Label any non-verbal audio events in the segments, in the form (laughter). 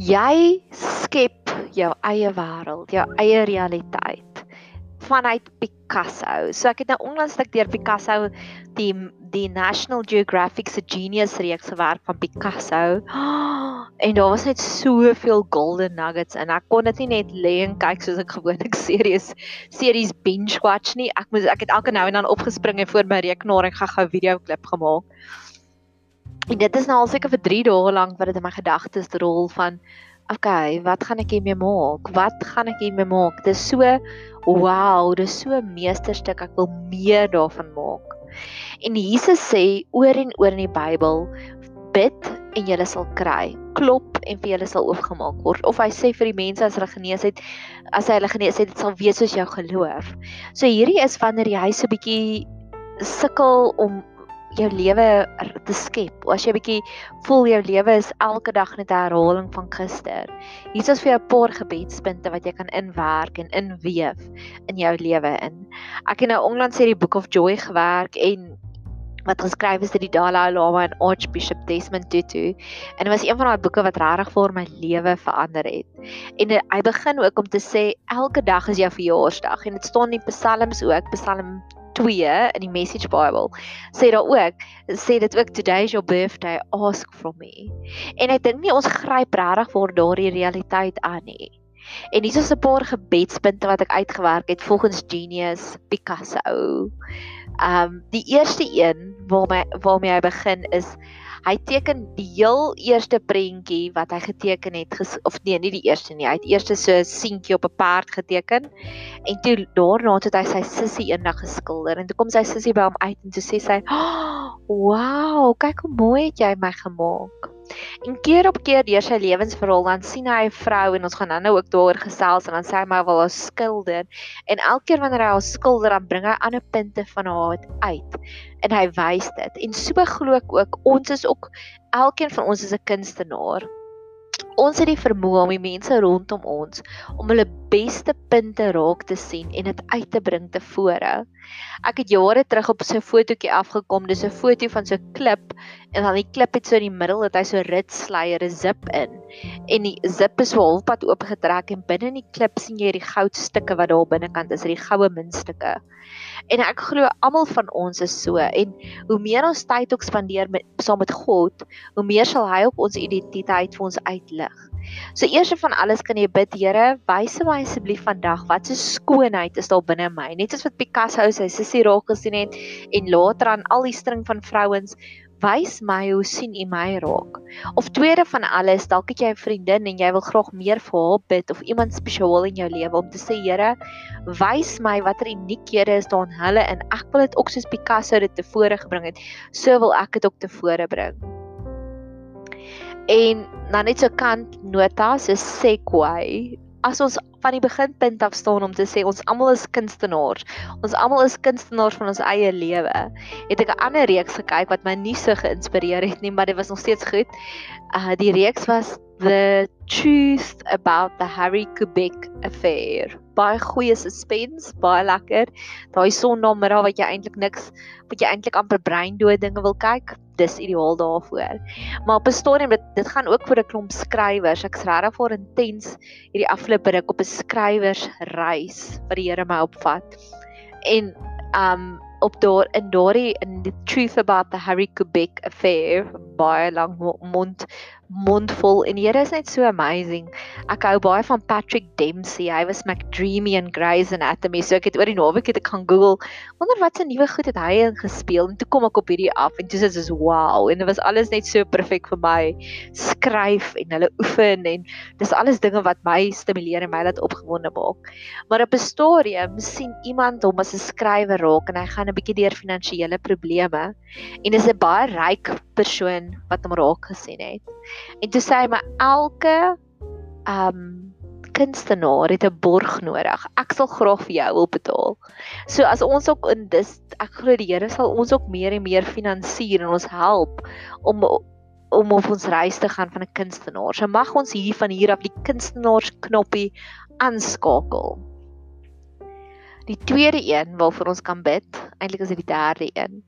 Jy skep jou eie wêreld, jou eie realiteit vanuit Picasso. So ek het nou onlangs net deur Picasso die die National Geographic se Genius reeks gewerk van Picasso. (gasps) En daar was net soveel golden nuggets en ek kon dit nie net lê en kyk soos ek gewoonlik (laughs) series series binge watch nie. Ek moes ek het elke nou en dan opgespring en voor my rekenaar en gou-gou video klip gemaak. En dit is nou al seker vir 3 dae lank wat dit in my gedagtes rol van okay, wat gaan ek hiermee maak? Wat gaan ek hiermee maak? Dit is so wow, dit is so meesterstuk. Ek wil meer daarvan maak. En Jesus sê oor en oor in die Bybel, bid en jy sal kry. Klop en vir julle sal oopgemaak word. Of hy sê vir die mense as hulle genees het, as hy hulle genees het, dit sal wees soos jou geloof. So hierdie is wanneer jy so 'n bietjie sukkel om jou lewe te skep. As jy 'n bietjie voel jou lewe is elke dag net 'n herhaling van gister. Hier is vir jou 'n paar gebedspunte wat jy kan inwerk en inweef in jou lewe in. Ek het nou onlangs hierdie Book of Joy gewerk en wat geskryf is deur die Dalai Lama en Archbishop Desmond Tutu. En dit was een van daai boeke wat regtig vir my lewe verander het. En hy begin ook om te sê elke dag is jou verjaarsdag en dit staan in Psalms ook, Psalm 2 in die Message Bible sê daar ook sê dit ook today is your birthday ask from me. En ek dink nie ons gryp regtig vir daardie realiteit aan nie. En hier is 'n paar gebedspunte wat ek uitgewerk het volgens Genius Picasso. Um die eerste een waarmee waarmee hy begin is Hy teken die heel eerste prentjie wat hy geteken het ges, of nee, nie die eerste nie. Hy het eers so 'n seentjie op 'n perd geteken en toe daarna het hy sy sussie eendag geskilder en toe kom sy sussie by hom uit en toe sê sy, oh, "Wow, kyk hoe mooi het jy my gemaak." En keer op keer deur sy lewensverhaal dan sien hy 'n vrou en ons gaan nou ook daaroor gesels en dan sê hy my wil haar skilder. En elke keer wanneer hy haar skilder dan bring hy ander punte van haar uit. En hy wys dit. En so glo ek ook ons is ook elkeen van ons is 'n kunstenaar ons het die vermoë om die mense rondom ons om hulle beste punte raak te sien en dit uit te bring te vore. Ek het jare terug op so 'n fotootjie afgekom, dis 'n foto van so 'n klip en dan die klip het so in die middel dat hy so ritsleier 'n zip in en die zip is so halfpad oopgetrek en binne in die klip sien jy die goudstukke wat daar binnekant is, die goue muntstukke. En ek glo almal van ons is so en hoe meer ons tyd ook spandeer met saam met God, hoe meer sal hy op ons identiteit vir ons uitlig. So eers van alles kan jy bid, Here, wys my asseblief vandag wat se skoonheid is daar binne my. Net soos wat Picasso sy sussie raak gesien het en later aan al die string van vrouens Wys my hoe sien U my raak. Of tweede van alles, dalk het jy 'n vriendin en jy wil graag meer vir haar bid of iemand spesiaal in jou lewe om te sê, Here, wys my watter uniekhede is daar in hulle en ek wil dit ook soos Picasso dit tevore gebring het, so wil ek dit ook tevore bring. En dan net so kant nota so sequoia as ons van die beginpunt af staan om te sê ons almal is kunstenaars. Ons almal is kunstenaars van ons eie lewe. Het ek 'n ander reeks gekyk wat my nie so geïnspireer het nie, maar dit was nog steeds goed. Uh die reeks was The Truth About the Harry Kubek Affair. Baie goeie suspense, baie lekker. Daai sonnaandag wat jy eintlik niks wat jy eintlik amper breindood dinge wil kyk dis ideaal daarvoor. Maar op 'n stadium dit dit gaan ook vir 'n klomp skrywers. Ek's regtig voor intens hierdie afgelope ruk op 'n skrywersreis wat die Here my opvat. En um op daar in daardie in the truth about the Harry Kubek affair baie lank mond mondvol en Here is net so amazing. Ek hou baie van Patrick Dempsey. Hy was McDreamy in Grey's Anatomy. So ek het oor die naweek het ek gaan Google wonder wat se nuwe goed het hy ingespeel en toe kom ek op hierdie af en dis is wow en dit was alles net so perfek vir my skryf en hulle oefen en dis alles dinge wat my stimuleer en my laat opgewonde maak. Maar op 'n stadium sien iemand hom as 'n skrywer raak en hy gaan 'n bietjie deur finansiële probleme en dis 'n baie ryk persoon wat hom raak gesien het. En toe sê hy maar elke um kunstenaar het 'n borg nodig. Ek sal graag vir jou wil betaal. So as ons ook in dis ek glo die Here sal ons ook meer en meer finansier en ons help om om op ons reis te gaan van 'n kunstenaar. So mag ons hier van hier af die kunstenaars knoppie aanskakel. Die tweede een waarvoor ons kan bid, eintlik is dit die derde een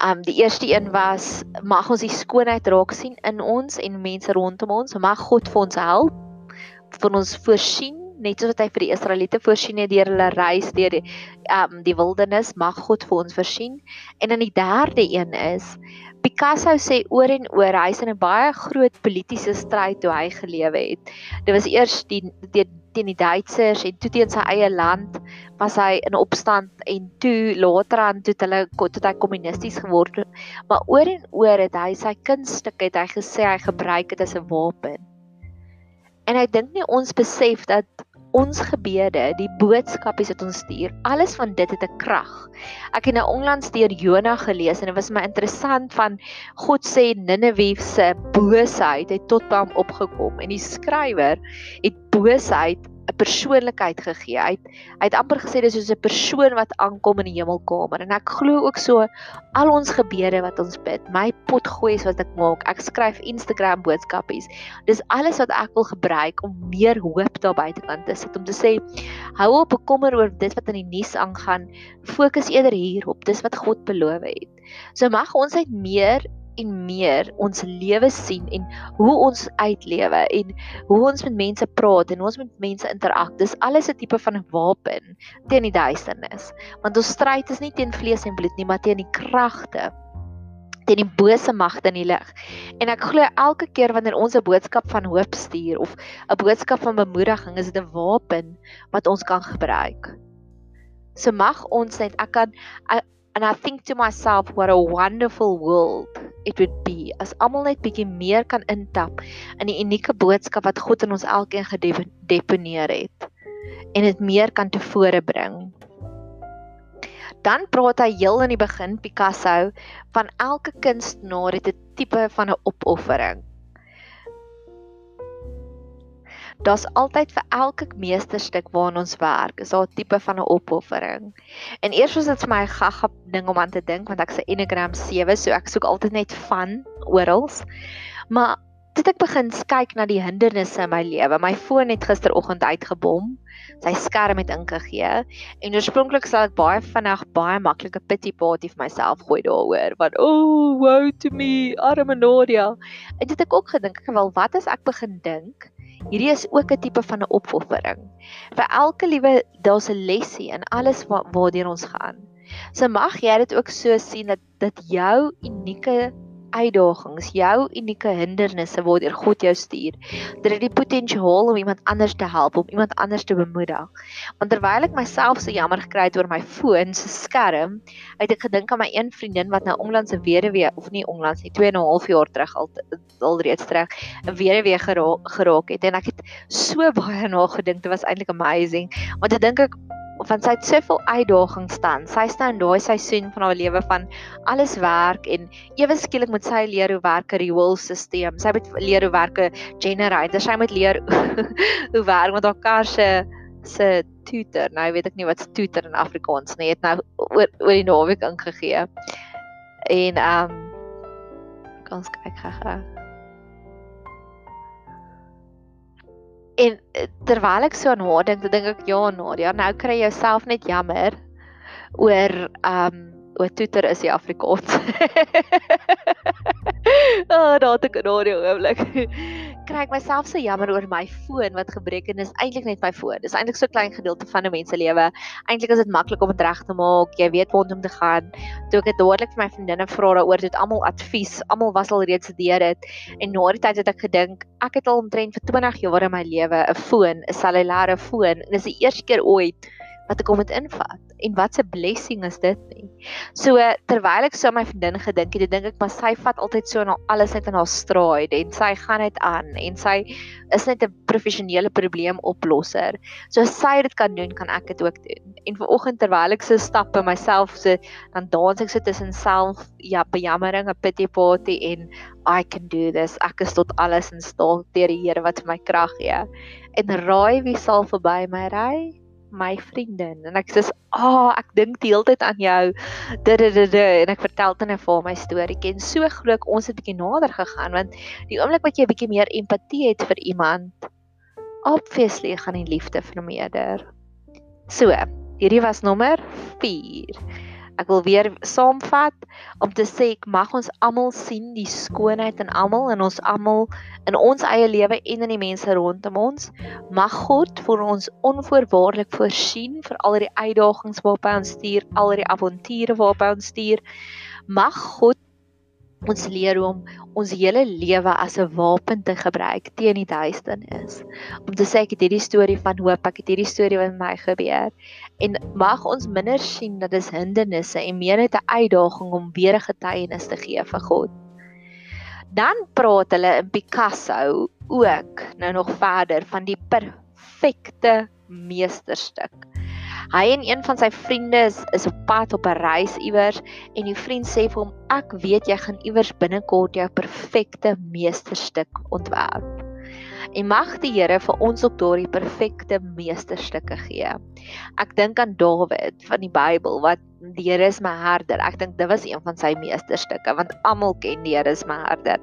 Um die eerste een was mag ons die skoonheid raak sien in ons en mense rondom ons. Mag God vir ons help, vir ons voorsien net soos wat hy vir die Israeliete voorsien het deur hulle reis deur die um die wildernis, mag God vir ons voorsien. En dan die derde een is Picasso sê oor en oor hy's in 'n baie groot politieke stryd toe hy gelewe het. Dit was eers die teen die, Duitsers en toe teen sy eie land was hy in opstand en toe later aan toe hulle tot hy kommunisties geword het. Maar oor en oor het hy sy kunststuk het hy gesê hy gebruik dit as 'n wapen. En ek dink nie ons besef dat ons gebede, die boodskapies wat ons stuur, alles van dit het 'n krag. Ek het nou onlangs deur Jona gelees en dit was my interessant van God sê Ninive se boosheid het tot by hom opgekom en die skrywer het boosheid 'n persoonlikheid gegee. Hy het, hy het amper gesê dis soos 'n persoon wat aankom in die hemelkamer en ek glo ook so al ons gebede wat ons bid, my potgoeies wat ek maak, ek skryf Instagram boodskapies. Dis alles wat ek wil gebruik om meer hoop daar buitekant te sit om te sê hou op bekommer oor dit wat in die nuus aangaan, fokus eerder hierop, dis wat God beloof het. So mag ons net meer en meer ons lewe sien en hoe ons uitlewe en hoe ons met mense praat en hoe ons met mense interak. Dis alles 'n tipe van wapen teen die duisternis. Want ons stryd is nie teen vlees en bloed nie, maar teen die kragte teen die bose magte in die lig. En ek glo elke keer wanneer ons 'n boodskap van hoop stuur of 'n boodskap van bemoediging, is dit 'n wapen wat ons kan gebruik. So mag ons net ek kan and I think to myself what a wonderful world it would be as almal net bietjie meer kan intap in die unieke boodskap wat God in ons elkeen gedeponeer het en dit meer kan tevore bring. Dan praat hy heel in die begin Picasso van elke kunstenaar het 'n tipe van 'n opoffering. Daar's altyd vir elke meesterstuk waarna ons werk, is daar 'n tipe van 'n opoffering. En eers was dit vir my 'n gaga ding om aan te dink want ek's 'n Enneagram 7, so ek soek altyd net van oral. Maar dit ek begin kyk na die hindernisse in my lewe. My foon het gisteroggend uitgebom. Sy skerm het ingegee en oorspronklik sou ek baie vinnig baie maklike pity party vir myself gooi daaroor. Want oh, woe to me, arme Nadia. En dit ek ook gedink, ek wel wat as ek begin dink Hierdie is ook 'n tipe van 'n opoffering. Vir elke liewe daar's 'n lesie in alles wat waardeur ons gaan. So mag jy dit ook so sien dat dit jou unieke uitdagings, jou unieke hindernisse waardeur God jou stuur, dit die potensiaal om iemand anders te help, om iemand anders te bemoedig. Want terwyl ek myself so jammer gekry het oor my foon se skerm, het ek gedink aan my een vriendin wat nou onlangs 'n weduwee of nie onlangs nie, 2 en 'n half jaar terug al al reeds terug 'n weduwee geraak, geraak het en ek het so baie (laughs) na gedink, dit was eintlik amazing. Want ek dink ek want sy soveel uitdagings staan. Sy staan daai seisoen van haar lewe van alles werk en ewe skielik moet sy leer hoe werk 'n reward stelsel. Sy moet leer hoe werk 'n generator. Sy moet leer (laughs) hoe werk met haar kar se se tutor. Nou weet ek nie wat tutor in Afrikaans nie. Het nou oor oor die naweek ingegee. En ehm um, kan kyk gou. En eh, terwyl ek so aan haar dink, dink ek ja, Nadia, nou kry jy jouself net jammer oor ehm um, oor toeter is die Afrikaans. (laughs) Ah, oh, daar het ek Nadia oomblik. Kry ek myself so jammer oor my foon wat gebreek en is eintlik net my foon. Dis eintlik so klein gedeelte van 'n mens se lewe. Eintlik is dit maklik om dit reg te maak. Jy weet waar om te gaan. Toe ek dit dadelik vir my vriendinne vra daaroor, het almal advies. Almal was al reeds deur dit. En na die tyd het ek gedink, ek het al omtrent vir 20 jaar in my lewe 'n foon, 'n cellulaire foon. En dis die eerste keer ooit wat ek hom het invat en wat 'n blessing is dit nie. So terwyl ek so my vriendin gedink het, dink ek maar sy vat altyd so na alles net in haar stride en sy gaan net aan en sy is net 'n professionele probleemoplosser. So as sy dit kan doen, kan ek dit ook doen. En vanoggend terwyl ek so stap by myself so dan dans ek so tussen self ja, bejammering, 'n pity party en I can do this. Ek is tot alles in staat deur die Here wat my krag gee. En raai wie sal verby my ry? My vriendin en ek sê, "Ag, oh, ek dink die hele tyd aan jou." Ddd en ek vertel dan vir my storie. Ken so glo ek ons het 'n bietjie nader gegaan want die oomblik wat jy 'n bietjie meer empatie het vir iemand, obviously gaan die liefde vermeerder. So, hierdie was nommer 4. Ek wil weer saamvat om te sê ek mag ons almal sien die skoonheid in almal en ons almal in ons eie lewe en in die mense rondom ons. Mag God vir ons onvoorwaardelik voorsien vir al die uitdagings waarop hy ons stuur, al die avonture waarop hy ons stuur. Mag God ons leer om ons hele lewe as 'n wapen te gebruik teen die duisternis. Om te sê ek het hierdie storie van hoop, ek het hierdie storie wat met my gebeur en mag ons minder sien dat dit hindernisse en meer net 'n uitdaging om weer 'n getuienis te gee vir God. Dan praat hulle in Picasso ook nou nog verder van die perfekte meesterstuk. Hy en een van sy vriende is, is op pad op 'n reis iewers en die vriend sê vir hom ek weet jy gaan iewers binnekort jou perfekte meesterstuk ontwerp. En mag die Here vir ons ook daardie perfekte meesterstukke gee. Ek dink aan Dawid van die Bybel wat die Here is my herder. Ek dink dit was een van sy meesterstukke want almal ken die Here is my herder.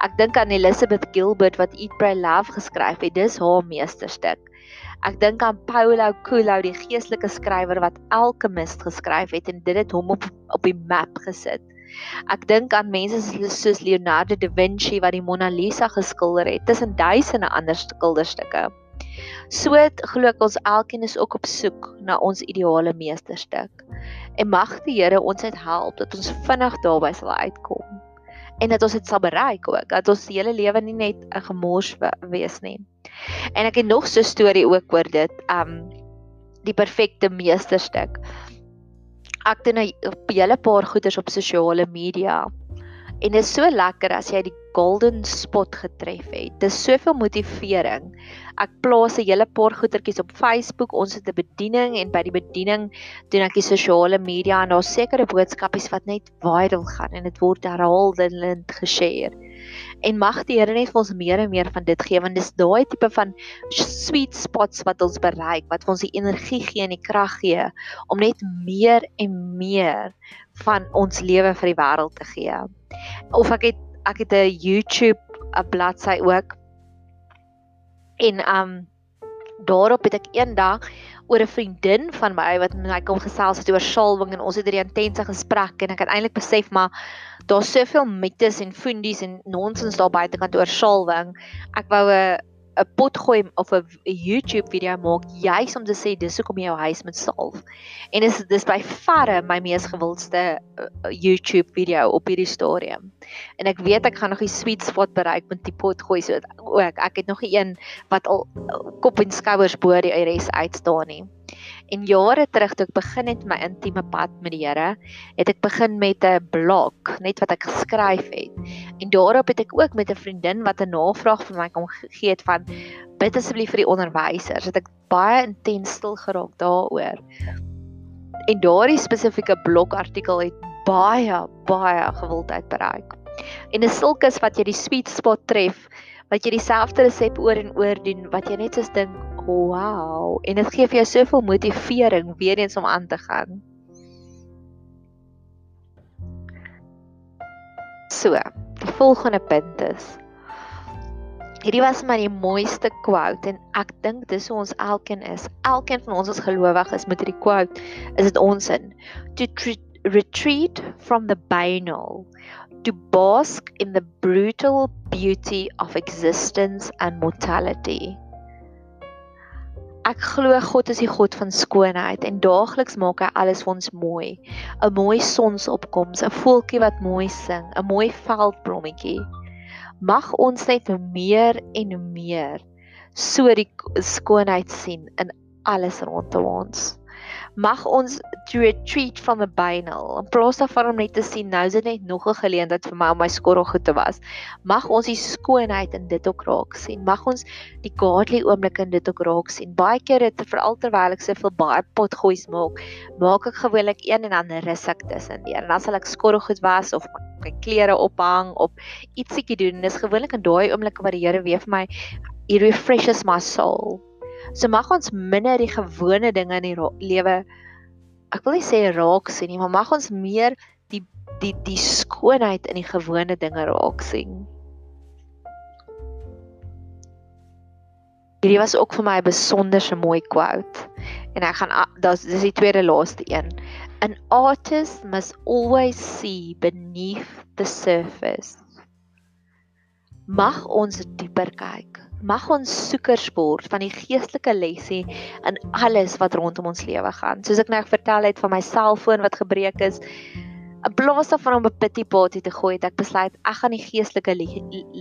Ek dink aan Elizabeth Gilbert wat Eat Pray Love geskryf het. Dis haar meesterstuk. Ek dink aan Paulo Coelho, die geestelike skrywer wat Alchemist geskryf het en dit het hom op op die map gesit. Ek dink aan mense soos Leonardo da Vinci wat die Mona Lisa geskilder het, tussen duisende ander skilderstukke. So glo ek ons elkeen is ook op soek na ons ideale meesterstuk. En mag die Here ons net help dat ons vinnig daarby sal uitkom en dat ons dit sal bereik ook, dat ons hele lewe nie net 'n gemors wees nie. En ek het nog so 'n storie ook oor dit, um die perfekte meesterstuk. Ek doen 'n hele paar goeders op sosiale media. En dit is so lekker as jy die golden spot getref het. Dis soveel motivering. Ek plaas 'n hele paar goetertjies op Facebook. Ons het 'n bediening en by die bediening doen ek die sosiale media en daar's sekere boodskapies wat net viral gaan en dit word herhaaldelend geshare. En mag die Here net vir ons meer en meer van dit gee want dis daai tipe van sweet spots wat ons bereik wat vir ons die energie gee en die krag gee om net meer en meer van ons lewe vir die wêreld te gee. Of ek het ek het 'n YouTube 'n bladsy ook. En um daarop het ek eendag oor 'n vriendin van my wat met my kom gesels het oor salwing en ons het hierdie intense gesprek en ek het eintlik besef maar daar's soveel mites en fundies en nonsens daar buitekant oor salwing. Ek wou 'n 'n pot gooi of 'n YouTube video maak juis om te sê dis hoekom jy jou huis moet salf. En dis dis by verre my mees gewildste uh, YouTube video op hierdie stadium. En ek weet ek gaan nog die sweet spot bereik met die pot gooi so ook. Ek het nog 'n een wat al uh, kop en skouers bo die res uitstaan nie. En jare terug toe ek begin het my intieme pad met die Here, het ek begin met 'n blog, net wat ek geskryf het. En daarop het ek ook met 'n vriendin wat 'n navraag vir my kom gegee het van bid asseblief vir die onderwysers. Het ek baie intens stil geraak daaroor. En daardie spesifieke blogartikel het baie baie gewildheid bereik. En 'n sulkes wat jy die sweet spot tref, wat jy dieselfde resep oor en oor doen, wat jy net soos dink wow en dit gee vir jou soveel motivering weer eens om aan te gaan. So, die volgende punt is Hierdie was my die mooiste quote en ek dink dis hoe ons elkeen is. Elkeen van ons as gelowiges met hierdie quote is dit ons in to retreat from the banal to bask in the brutal beauty of existence and mortality. Ek glo God is die God van skoonheid en daagliks maak hy alles vir ons mooi. 'n Mooi sonsopkoms, 'n voeltjie wat mooi sing, 'n mooi veldblommetjie. Mag ons net meer en meer so die skoonheid sien in alles rondom ons mag ons to retreat from the banal. In plaas daarvan om net te sien nou is dit net nog 'n geleentheid vir my om my skorrel goed te was. Mag ons die skoonheid in dit ook raak sien. Mag ons die godly oomblik in dit ook raak sien. Baie keer het veral terwyl ek soveel baie potgoeis maak, maak ek gewoonlik een en dan rus ek tussendeur. En dan sal ek skorrel goed was of my klere ophang of ietsiekie doen. Dis gewoonlik in daai oomblik wat die Here weer vir my he refreshes my soul. So mag ons minder die gewone dinge in die lewe ek wil nie sê raak sien nie, maar mag ons meer die die die skoonheid in die gewone dinge raak sien. Hierdie was ook vir my 'n besonderse mooi quote. En ek gaan dis dis die tweede laaste een. An artist must always see beneath the surface. Mag ons dieper kyk. Mag ons soekers word van die geestelike lesse in alles wat rondom ons lewe gaan. Soos ek nou vertel het van my selfoon wat gebreek is, in plaas daarvan om 'n pity party te gooi, het ek besluit ek gaan die geestelike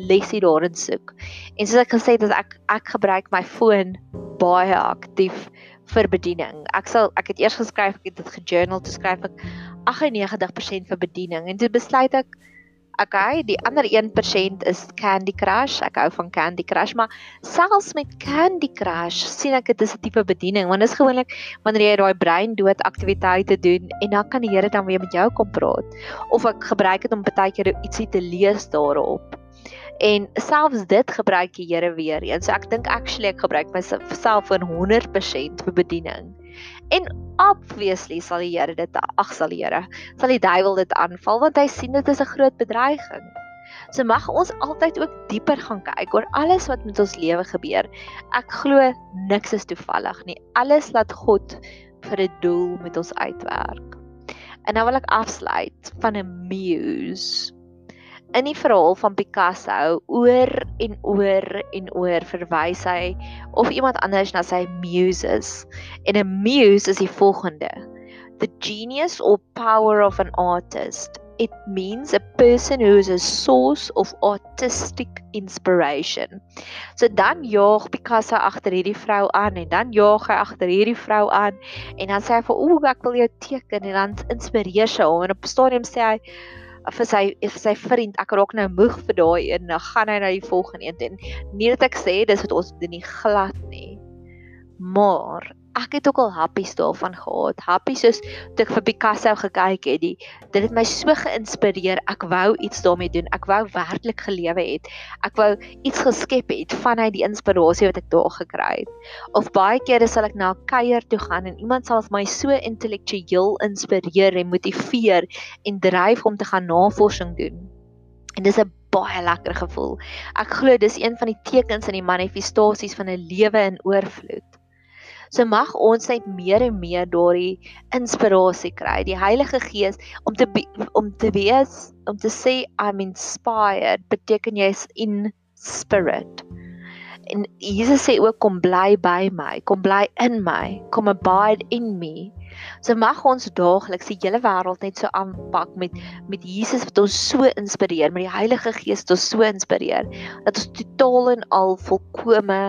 lesie daarin soek. En soos ek gesê het, ek ek gebruik my foon baie aktief vir bediening. Ek sal ek het eers geskryf, ek het dit gejournal, toe skryf ek 98% vir bediening en toe besluit ek Okay, die ander 1% is Candy Crush. Ek hou van Candy Crush, maar selfs met Candy Crush sien ek dit is 'n tipe bediening want dit is gewoonlik wanneer jy daai brein dood aktiwiteite doen en dan kan die Here dan weer met jou kom praat. Of ek gebruik dit om baie keer ietsie te lees daarop. En selfs dit gebruik die Here weer. En so ek dink actually ek gebruik myself vir 100% vir bediening. En obviously sal die Here dit ag sal die Here sal die duiwel dit aanval want hy sien dit is 'n groot bedreiging. So mag ons altyd ook dieper gaan kyk oor alles wat met ons lewe gebeur. Ek glo niks is toevallig nie. Alles laat God vir 'n doel met ons uitwerk. En nou wil ek afsluit van 'n muse in die verhaal van Picasso oor en oor en oor verwys hy of iemand anders na sy muses. En 'n muse is die volgende: The genius or power of an artist. It means a person who is a source of artistic inspiration. So dan jaag Picasso agter hierdie vrou aan en dan jaag hy agter hierdie vrou aan en dan sê hy vir o, ek wil jou teken en dan inspireer sy hom en op 'n stadium sê hy vir sy vir sy vriend ek raak nou moeg vir daai een nou gaan hy na die volgende een en nie dat ek sê dis wat ons doen nie glad nie. Maar ek het ook al happies daarvan gehad. Happies soos toe ek vir Picasso gekyk het die dit het my so geïnspireer. Ek wou iets daarmee doen. Ek wou werklik gelewe het. Ek wou iets geskep het vanuit die inspirasie wat ek daar gekry het. Of baie kere sal ek na 'n kuier toe gaan en iemand sal my so intellektueel inspireer en motiveer en dryf om te gaan navorsing doen. En dis 'n baie lekker gevoel. Ek glo dis een van die tekens in die manifestasies van 'n lewe in oorvloed. So mag ons net meer en meer daardie inspirasie kry, die Heilige Gees om te be, om te wees, om te sê I'm inspired, beteken jy's in spirit. En Jesus sê ook kom bly by my, kom bly in my, kom abide in me. So mag ons daagliks die hele wêreld net so aanpak met met Jesus wat ons so inspireer, met die Heilige Gees wat ons so inspireer dat ons totaal en al volkome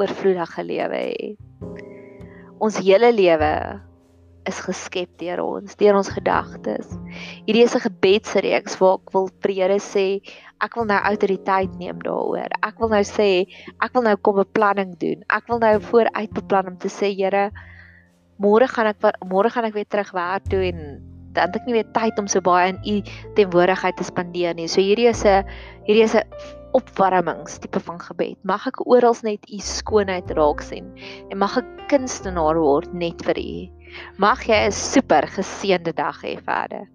oorvloedige lewe het ons hele lewe is geskep deur ons, deur ons gedagtes. Hierdie is 'n gebedsreeks waar ek wil prede sê, ek wil nou autoriteit neem daaroor. Ek wil nou sê, ek wil nou kom beplanning doen. Ek wil nou vooruit beplan om te sê, Here, môre gaan ek môre gaan ek weer terug werk toe en dan het ek nie weer tyd om so baie in u teenwoordigheid te spandeer nie. So hierdie is 'n hierdie is 'n opwarmings tipe van gebed. Mag ek oral net u skoonheid raak sien en mag ek kunstenaar word net vir u. Mag jy 'n super geseënde dag hê verder.